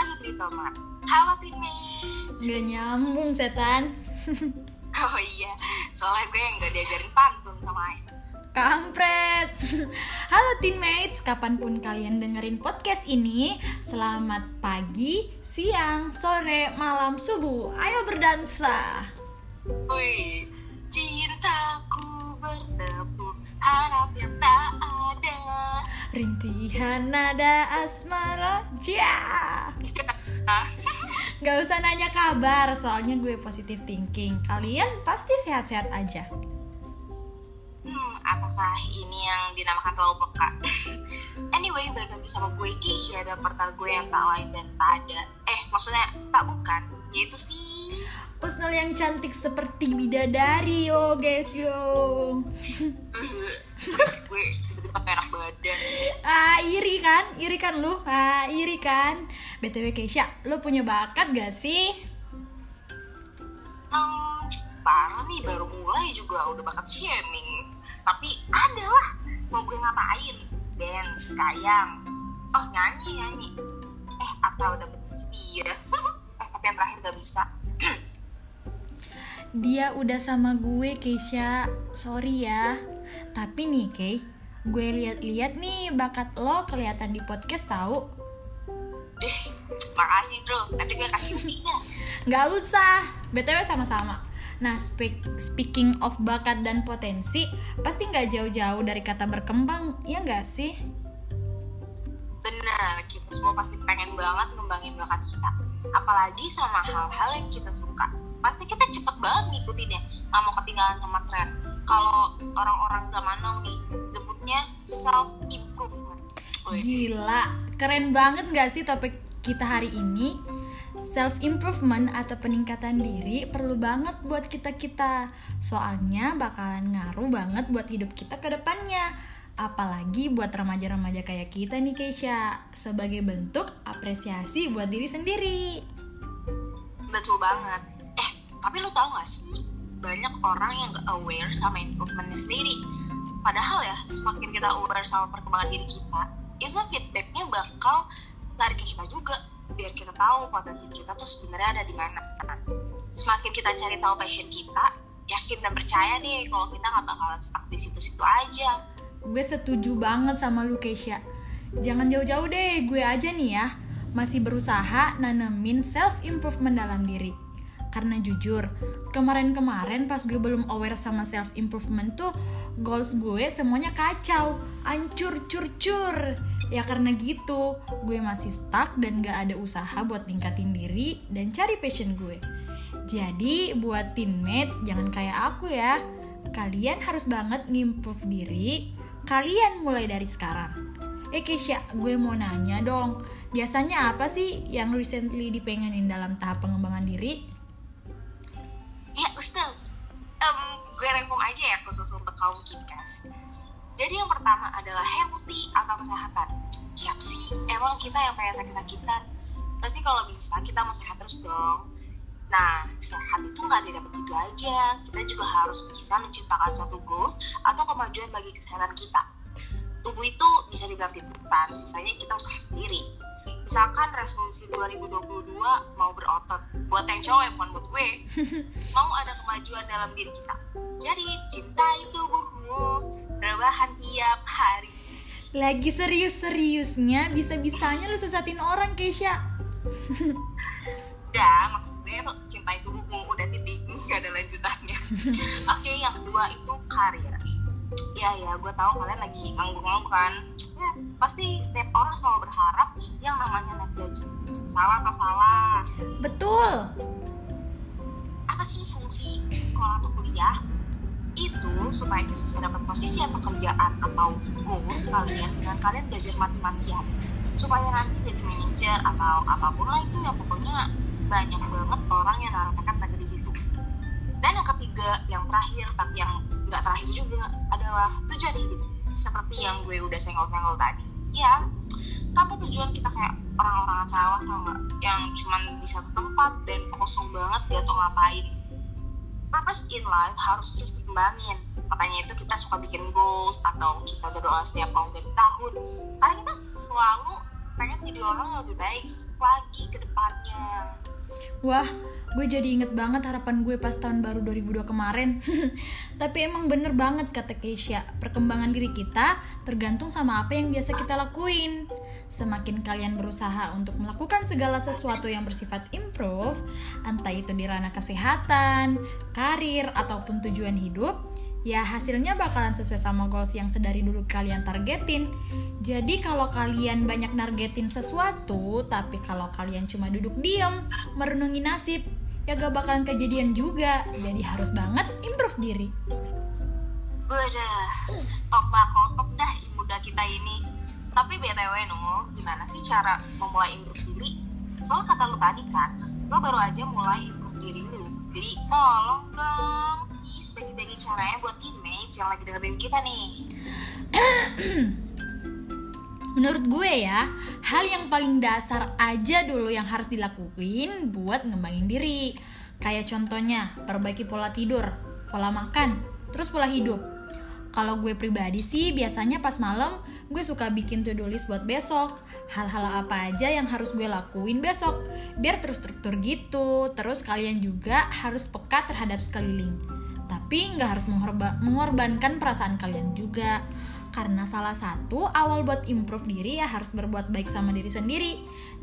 lagi beli tomat. Halo teammates. Gak nyambung setan. Oh iya, soalnya gue yang gak diajarin pantun sama Ain. Kampret. Halo teammates, kapan pun kalian dengerin podcast ini, selamat pagi, siang, sore, malam, subuh. Ayo berdansa. Wih, cintaku bertepuk harap yang tak ada. Rintihan nada asmara, ja. Gak usah nanya kabar, soalnya gue positive thinking. Kalian pasti sehat-sehat aja. Hmm, apakah ini yang dinamakan terlalu peka? anyway, balik lagi sama gue Keisha dan partner gue yang tak lain dan tak ada. Eh, maksudnya tak bukan, yaitu si Personal yang cantik seperti bidadari yo guys yo. Gue kayak enak badan. Ah iri kan, iri kan lu, ah iri kan. btw Keisha, lu punya bakat gak sih? Hmm, parah nih baru mulai juga udah bakat shaming. Tapi ada lah, mau gue ngapain? Dance, kayang. Oh nyanyi nyanyi. Eh apa udah setia? eh tapi yang terakhir gak bisa. Dia udah sama gue Keisha, sorry ya. Tapi nih Kay, gue lihat-lihat nih bakat lo kelihatan di podcast tahu. Eh, makasih bro. Nanti gue kasih dah. Gak usah, btw sama-sama. Nah, speak, speaking of bakat dan potensi, pasti nggak jauh-jauh dari kata berkembang, ya nggak sih? Bener, kita semua pasti pengen banget ngembangin bakat kita. Apalagi sama hal-hal yang kita suka. Pasti kita cepet banget ngikutin ya, nggak mau ketinggalan sama tren. Kalau orang-orang zaman now nih, sebutnya self-improvement. Wih, Gila, keren banget gak sih topik kita hari ini? Self improvement atau peningkatan diri perlu banget buat kita-kita. Soalnya bakalan ngaruh banget buat hidup kita ke depannya. Apalagi buat remaja-remaja kayak kita nih Keisha Sebagai bentuk apresiasi buat diri sendiri Betul banget. Tapi lu tau gak sih? Banyak orang yang gak aware sama improvementnya sendiri. Padahal ya, semakin kita aware sama perkembangan diri kita, itu feedbacknya bakal lari ke kita juga. Biar kita tahu potensi kita tuh sebenarnya ada di mana. Semakin kita cari tahu passion kita, yakin dan percaya deh kalau kita nggak bakalan stuck di situ-situ aja. Gue setuju banget sama lu Keisha Jangan jauh-jauh deh, gue aja nih ya Masih berusaha nanemin self-improvement dalam diri Karena jujur, kemarin-kemarin pas gue belum aware sama self-improvement tuh Goals gue semuanya kacau, ancur cur-cur Ya karena gitu, gue masih stuck dan gak ada usaha buat tingkatin diri dan cari passion gue. Jadi buat teammates jangan kayak aku ya. Kalian harus banget ngimprove diri Kalian mulai dari sekarang. Eh Keisha, gue mau nanya dong. Biasanya apa sih yang recently dipengenin dalam tahap pengembangan diri? Ustaz. Em, gue rangkum aja ya khusus untuk kaum Kimcast. Jadi yang pertama adalah healthy atau kesehatan. Siap sih, emang kita yang pengen sakit-sakitan. Pasti kalau bisa kita mau sehat terus dong. Nah, sehat itu nggak didapat gitu aja. Kita juga harus bisa menciptakan suatu goals atau kemajuan bagi kesehatan kita. Tubuh itu bisa dibilang titipan, sisanya kita usaha sendiri. Misalkan resolusi 2022 mau berotot, buat yang cowok ya, bukan buat gue. Mau ada kemajuan dalam diri kita. Jadi, cintai tubuhmu, rebahan tiap hari. Lagi serius-seriusnya, bisa-bisanya lu sesatin orang Keisha Ya, maksud gue tuh cintai tubuhmu, udah titik, nggak ada lanjutannya. Oke, yang kedua itu karir. Ya, ya, gue tahu kalian lagi nganggur-nganggur kan. Ya, pasti tiap orang selalu berharap yang namanya naik gaji. Salah atau salah? Betul. Apa sih fungsi sekolah atau kuliah? Itu supaya kita bisa dapat posisi atau kerjaan atau goals kalian dengan kalian belajar mati-matian supaya nanti jadi manajer atau apa pun lah itu yang pokoknya banyak banget orang yang naruh tekad pada di situ. Dan yang ketiga yang terakhir tapi yang nggak terakhir juga adalah tujuan hidup. Seperti yang gue udah senggol-senggol tadi. Ya tanpa tujuan kita kayak orang-orang sawah tau nggak? Yang cuman di satu tempat dan kosong banget dia tuh ngapain? Purpose in life harus terus dikembangin makanya itu kita suka bikin goals atau kita berdoa setiap tahun dan tahun. Karena kita selalu pengen jadi orang yang lebih baik lagi ke depannya. Wah, gue jadi inget banget harapan gue pas tahun baru 2002 kemarin. Tapi emang bener banget kata Keisha, perkembangan diri kita tergantung sama apa yang biasa kita lakuin. Semakin kalian berusaha untuk melakukan segala sesuatu yang bersifat improve, entah itu di ranah kesehatan, karir, ataupun tujuan hidup, ya hasilnya bakalan sesuai sama goals yang sedari dulu kalian targetin. Jadi kalau kalian banyak nargetin sesuatu, tapi kalau kalian cuma duduk diem, merenungi nasib, ya gak bakalan kejadian juga. Jadi harus banget improve diri. Udah, tok bakotok dah muda kita ini. Tapi BTW Nul, gimana sih cara memulai improve diri? Soal kata lu tadi kan, lo baru aja mulai improve diri lu. Jadi tolong dong sis bagi-bagi caranya buat teammates yang lagi dengerin kita nih. Menurut gue ya, hal yang paling dasar aja dulu yang harus dilakuin buat ngembangin diri. Kayak contohnya, perbaiki pola tidur, pola makan, terus pola hidup. Kalau gue pribadi sih biasanya pas malam gue suka bikin to-do list buat besok. Hal-hal apa aja yang harus gue lakuin besok. Biar terstruktur gitu. Terus kalian juga harus peka terhadap sekeliling. Tapi nggak harus mengorbankan perasaan kalian juga karena salah satu awal buat improve diri ya harus berbuat baik sama diri sendiri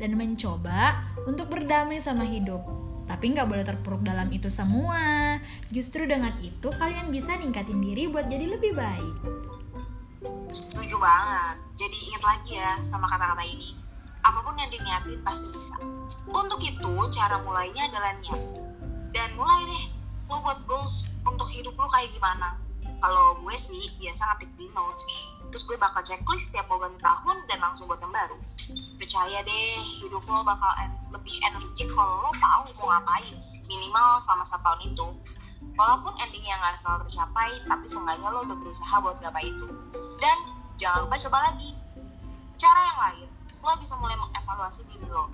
dan mencoba untuk berdamai sama hidup. Tapi nggak boleh terpuruk dalam itu semua. Justru dengan itu kalian bisa ningkatin diri buat jadi lebih baik. Setuju banget. Jadi ingat lagi ya sama kata-kata ini. Apa pun yang diniatin pasti bisa. Untuk itu cara mulainya adalah niat. Dan mulai deh lo buat goals untuk hidup lo kayak gimana kalau gue sih biasa ngetik di notes terus gue bakal checklist tiap mau ganti tahun dan langsung buat yang baru percaya deh hidup lo bakal en lebih energik kalau lo tahu mau ngapain minimal selama satu tahun itu. Walaupun endingnya nggak selalu tercapai tapi seenggaknya lo udah berusaha buat gapai itu. Dan jangan lupa coba lagi. Cara yang lain lo bisa mulai mengevaluasi diri lo.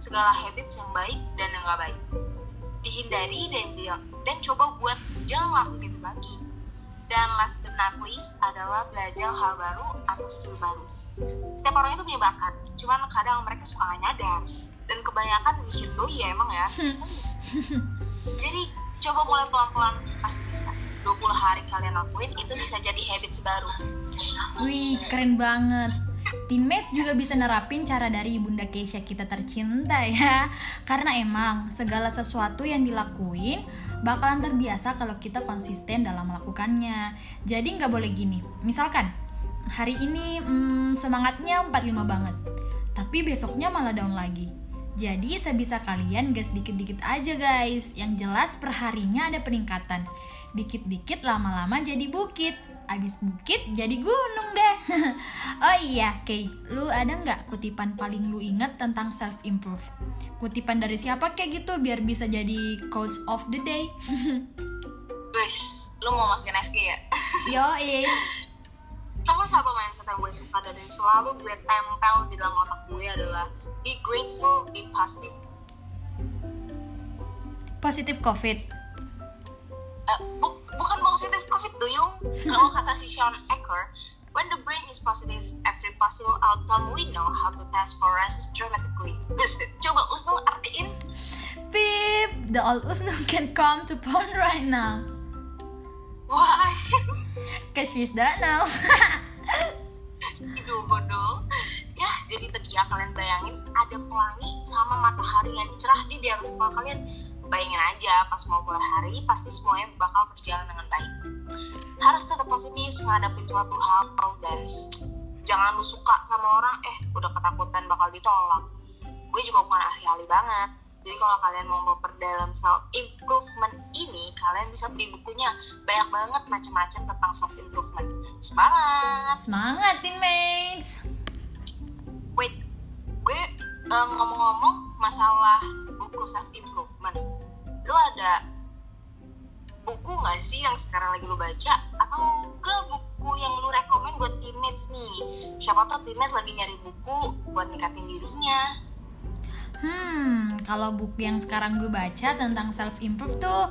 Segala habits yang baik dan yang gak baik. Dihindari dan dan coba buat jangan lakuin itu lagi. Dan last but not least adalah belajar hal baru atau skill baru. Setiap orang itu punya bakat, cuman kadang mereka suka gak nyadar. Kebanyakan mission doi ya emang ya. jadi coba mulai pelan-pelan pasti bisa. 20 hari kalian lakuin itu bisa jadi habits baru. Wih, keren banget. Teammates juga bisa nerapin cara dari Bunda Keisha kita tercinta ya. Karena emang segala sesuatu yang dilakuin bakalan terbiasa kalau kita konsisten dalam melakukannya. Jadi nggak boleh gini. Misalkan hari ini hmm, semangatnya 45 banget, tapi besoknya malah down lagi. Jadi sebisa kalian gas dikit-dikit aja guys. Yang jelas perharinya ada peningkatan. Dikit-dikit lama-lama jadi bukit. Abis bukit jadi gunung deh. oh iya, Kay, lu ada nggak kutipan paling lu inget tentang self improve? Kutipan dari siapa kayak gitu biar bisa jadi coach of the day? Wes, lu mau masukin SG ya? Yo, eh. Salah satu mindset yang gue suka dan selalu gue tempel di dalam otak gue adalah be grateful, be positive. Positive COVID. Uh, bu bukan positive COVID, duyung. Kalau kata si Sean Ecker, when the brain is positive, every possible outcome we know how to test for rises dramatically. Buset, coba Usnul artiin. Pip, the old Usnul can come to pound right now. Why? Cause she's done now. Aduh bodoh. Ya, jadi ya kalian bayangin ada pelangi sama matahari yang cerah di atas kepala kalian. Bayangin aja pas mau mulai hari pasti semuanya bakal berjalan dengan baik. Harus tetap positif menghadapi suatu hal dan jangan lu suka sama orang eh udah ketakutan bakal ditolak. Gue juga bukan ahli-ahli banget. Jadi kalau kalian mau memperdalam self improvement ini, kalian bisa beli bukunya. Banyak banget macam-macam tentang self improvement. Semangat! Semangat, teammates! Wait, gue uh, ngomong-ngomong masalah buku self improvement. Lu ada buku gak sih yang sekarang lagi lu baca? Atau ke buku yang lu rekomend buat teammates nih? Siapa tau teammates lagi nyari buku buat ningkatin dirinya. Hmm, kalau buku yang sekarang gue baca tentang self improve tuh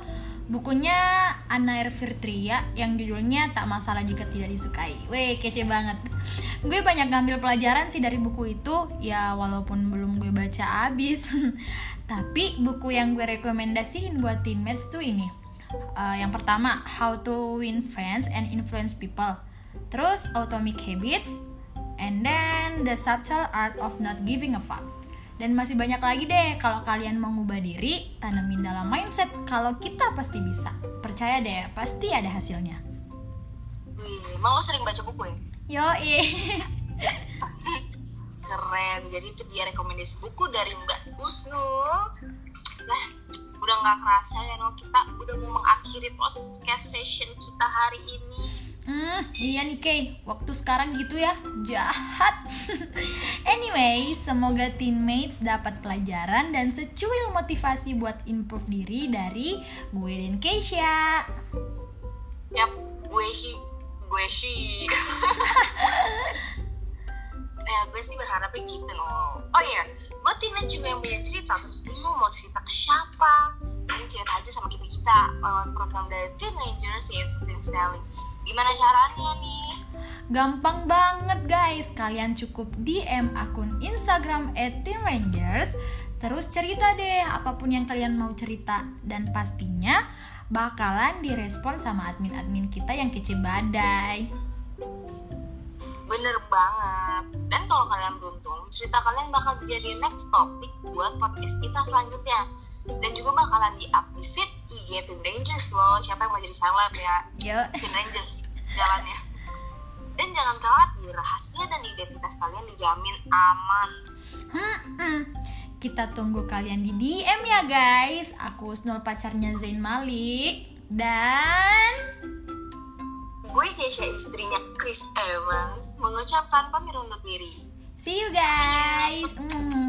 Bukunya Anair Firtria yang judulnya Tak Masalah Jika Tidak Disukai. Weh, kece banget. Gue banyak ngambil pelajaran sih dari buku itu, ya walaupun belum gue baca abis. Tapi buku yang gue rekomendasiin buat teammates tuh ini. Uh, yang pertama, How to Win Friends and Influence People. Terus Atomic Habits, and then The Subtle Art of Not Giving a Fuck. Dan masih banyak lagi deh, kalau kalian mau ngubah diri, tanemin dalam mindset kalau kita pasti bisa. Percaya deh, pasti ada hasilnya. Emang lo sering baca buku ya? Yo, Keren, jadi itu dia rekomendasi buku dari Mbak Usnul. Nah, udah nggak kerasa ya, no, kita udah mau mengakhiri podcast session kita hari ini Hmm, iya nih Kay, waktu sekarang gitu ya, jahat. anyway, semoga teammates dapat pelajaran dan secuil motivasi buat improve diri dari gue dan Keisha. Yap, gue sih, gue sih. ya, gue sih berharapnya gitu loh. Oh iya, buat teammates juga yang punya cerita, terus bingung mau cerita ke siapa, ini cerita aja sama kita kita lewat program dari Teenagers yaitu Teen Styling Gimana caranya nih? Gampang banget guys, kalian cukup DM akun Instagram @teenrangers Terus cerita deh apa pun yang kalian mau cerita. Dan pastinya bakalan direspon sama admin-admin kita yang kece badai. Bener banget. Dan kalau kalian beruntung, cerita kalian bakal jadi next topic buat podcast kita selanjutnya Dan juga bakalan di-up di feed IG Teen Rangers loh. Siapa yang mau jadi seleb ya? Yo. Teen Rangers jalannya. Dan jangan khawatir rahasia dan identitas kalian dijamin aman. Hmm, hmm. kita tunggu kalian di DM ya guys. Aku Snul pacarnya Zain Malik. Dan gue Keisha istrinya Chris Evans mengucapkan pamit undur diri. See you guys